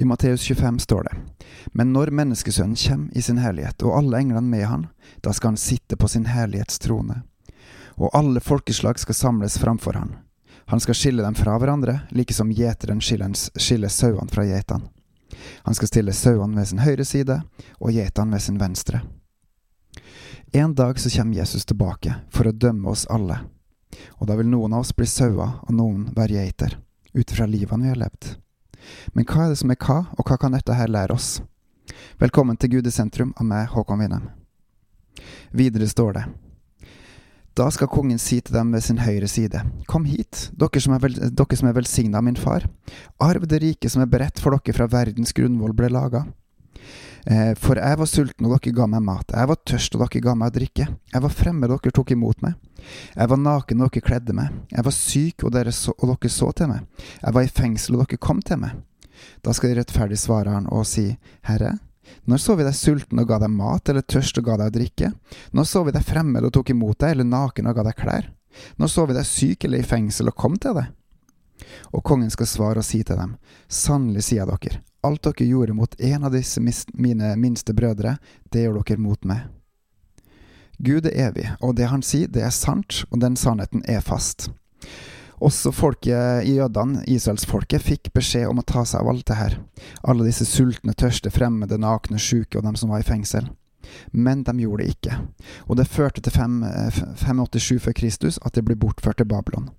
I Matteus 25 står det, Men når Menneskesønnen kommer i sin herlighet, og alle englene med han, da skal han sitte på sin herlighetstrone. Og alle folkeslag skal samles framfor han. Han skal skille dem fra hverandre, like som gjeteren skiller sauene fra geitene. Han skal stille sauene ved sin høyre side og geitene ved sin venstre. En dag så kommer Jesus tilbake for å dømme oss alle. Og da vil noen av oss bli sauer og noen være geiter, ut fra livene vi har levd. Men hva er det som er hva, og hva kan dette her lære oss? Velkommen til Gud i sentrum av meg, Håkon Winnem. Videre står det. Da skal kongen si til dem ved sin høyre side, Kom hit, dere som er, vel, dere som er velsigna av min far. Arv det rike som er beredt for dere fra verdens grunnvoll ble laga. Eh, for jeg var sulten, og dere ga meg mat. Jeg var tørst, og dere ga meg å drikke. Jeg var fremmed, og dere tok imot meg. Jeg var naken, og dere kledde meg. Jeg var syk, og dere, så, og dere så til meg. Jeg var i fengsel, og dere kom til meg. Da skal de rettferdig svare han og si, Herre, når så vi deg sulten og ga deg mat, eller tørst og ga deg å drikke? Når så vi deg fremmed og tok imot deg, eller naken og ga deg klær? Når så vi deg syk eller i fengsel og kom til deg? Og kongen skal svare og si til dem, sannelig sier jeg dere, alt dere gjorde mot en av disse mine minste brødre, det gjør dere mot meg. Gud er evig, og det han sier, det er sant, og den sannheten er fast. Også folket i jødene, israelsfolket, fikk beskjed om å ta seg av alt det her. Alle disse sultne, tørste, fremmede, nakne, sjuke og dem som var i fengsel. Men de gjorde det ikke, og det førte til 587 før Kristus at de ble bortført til Babylon.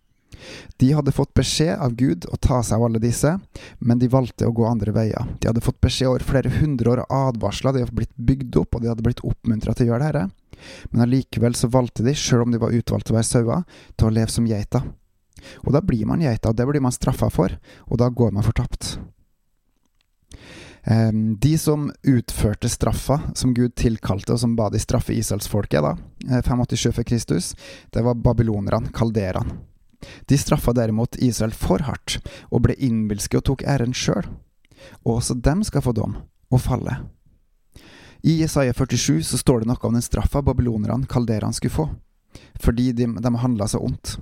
De hadde fått beskjed av Gud å ta seg av alle disse, men de valgte å gå andre veier. De hadde fått beskjed over flere hundre år av advarsler, de hadde blitt bygd opp, og de hadde blitt oppmuntra til å gjøre dette. Men allikevel så valgte de, sjøl om de var utvalgt til å være sauer, til å leve som geiter. Og da blir man geita, og det blir man straffa for, og da går man fortapt. Um, de som utførte straffa som Gud tilkalte, og som ba de straffe Israelsfolket, da, 587 eh, før Kristus, det var babylonerne, kalderene. De straffa derimot Israel for hardt, og ble innbilske og tok æren sjøl. Og også dem skal få dom, og falle. I Jesaja 47 så står det noe om den straffa babylonerne, kalderene, skulle få, fordi de, de handla så ondt.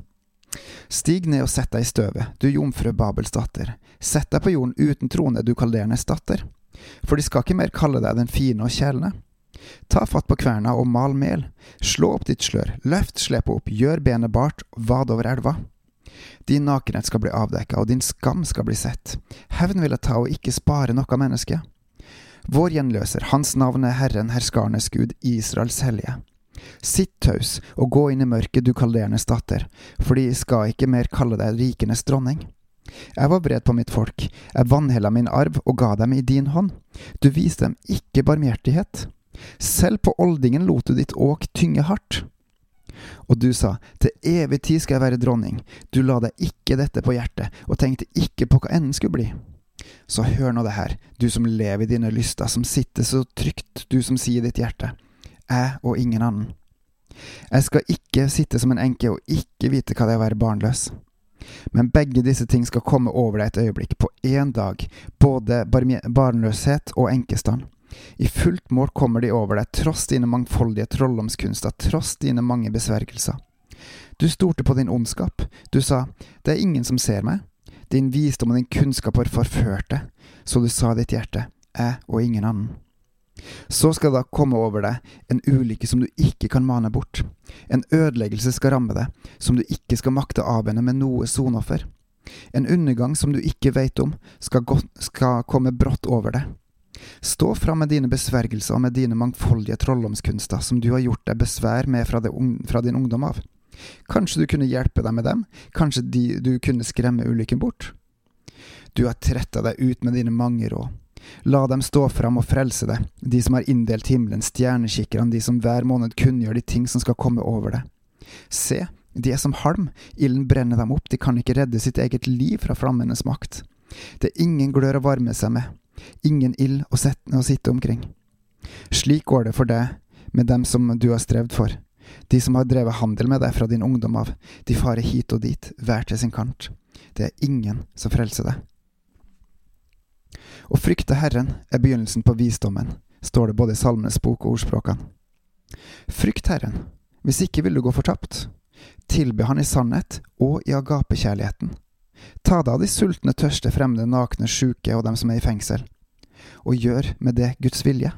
Stig ned og sett deg i støvet, du jomfru Babels datter. Sett deg på jorden uten trone, du kaldernes datter. For de skal ikke mer kalle deg den fine og kjælende. Ta fatt på kverna og mal mel. Slå opp ditt slør, løft slepet opp, gjør benet bart, vad over elva. Din nakenhet skal bli avdekka, og din skam skal bli sett. Hevn vil jeg ta og ikke spare noe menneske. Vår gjenløser, hans navn er Herren, herskarnes Gud, Israels hellige. Sitt taus og gå inn i mørket, du kaldernes datter, for de skal ikke mer kalle deg rikenes dronning. Jeg var vred på mitt folk, jeg vanhella min arv og ga dem i din hånd. Du viste dem ikke barmhjertighet. Selv på oldingen lot du ditt åk tynge hardt. Og du sa, til evig tid skal jeg være dronning, du la deg ikke dette på hjertet, og tenkte ikke på hva enden skulle bli. Så hør nå det her, du som lever i dine lyster, som sitter så trygt, du som sier ditt hjerte, jeg og ingen annen. Jeg skal ikke sitte som en enke og ikke vite hva det er å være barnløs. Men begge disse ting skal komme over deg et øyeblikk, på én dag, både barnløshet og enkestand. I fullt mål kommer de over deg, tross dine mangfoldige trolldomskunster, tross dine mange besvergelser. Du stolte på din ondskap, du sa, det er ingen som ser meg. Din visdom og din kunnskap har forført deg, så du sa ditt hjerte, jeg og ingen annen. Så skal da komme over deg en ulykke som du ikke kan mane bort. En ødeleggelse skal ramme deg, som du ikke skal makte avvenne med noe sonoffer. En undergang som du ikke veit om, skal, skal komme brått over deg. Stå fram med dine besvergelser og med dine mangfoldige trolldomskunster som du har gjort deg besvær med fra, det, fra din ungdom av. Kanskje du kunne hjelpe deg med dem, kanskje de, du kunne skremme ulykken bort? Du har tretta deg ut med dine mange råd. La dem stå fram og frelse deg, de som har inndelt himmelen, stjernekikkerne, de som hver måned kunngjør de ting som skal komme over deg. Se, de er som halm, ilden brenner dem opp, de kan ikke redde sitt eget liv fra flammenes makt. Det er ingen glør å varme seg med, ingen ild å, å sitte omkring. Slik går det for deg med dem som du har strevd for. De som har drevet handel med deg fra din ungdom av, de farer hit og dit, hver til sin kant. Det er ingen som frelser deg. Å frykte Herren er begynnelsen på visdommen, står det både i Salmenes bok og ordspråkene. Frykt Herren, hvis ikke vil du gå fortapt. Tilbe Han i sannhet og i agapekjærligheten. Ta deg av de sultne, tørste, fremmede, nakne, sjuke og dem som er i fengsel, og gjør med det Guds vilje.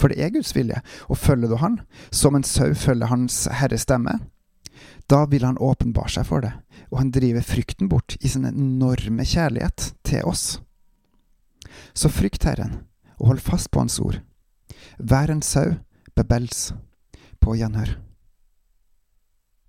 For det er Guds vilje, og følger du Han, som en sau følger Hans Herres stemme, da vil Han åpenbare seg for det, og Han driver frykten bort i sin enorme kjærlighet til oss. Så frykt Herren, og hold fast på Hans ord. Vær en sau, bebels, på gjenhør.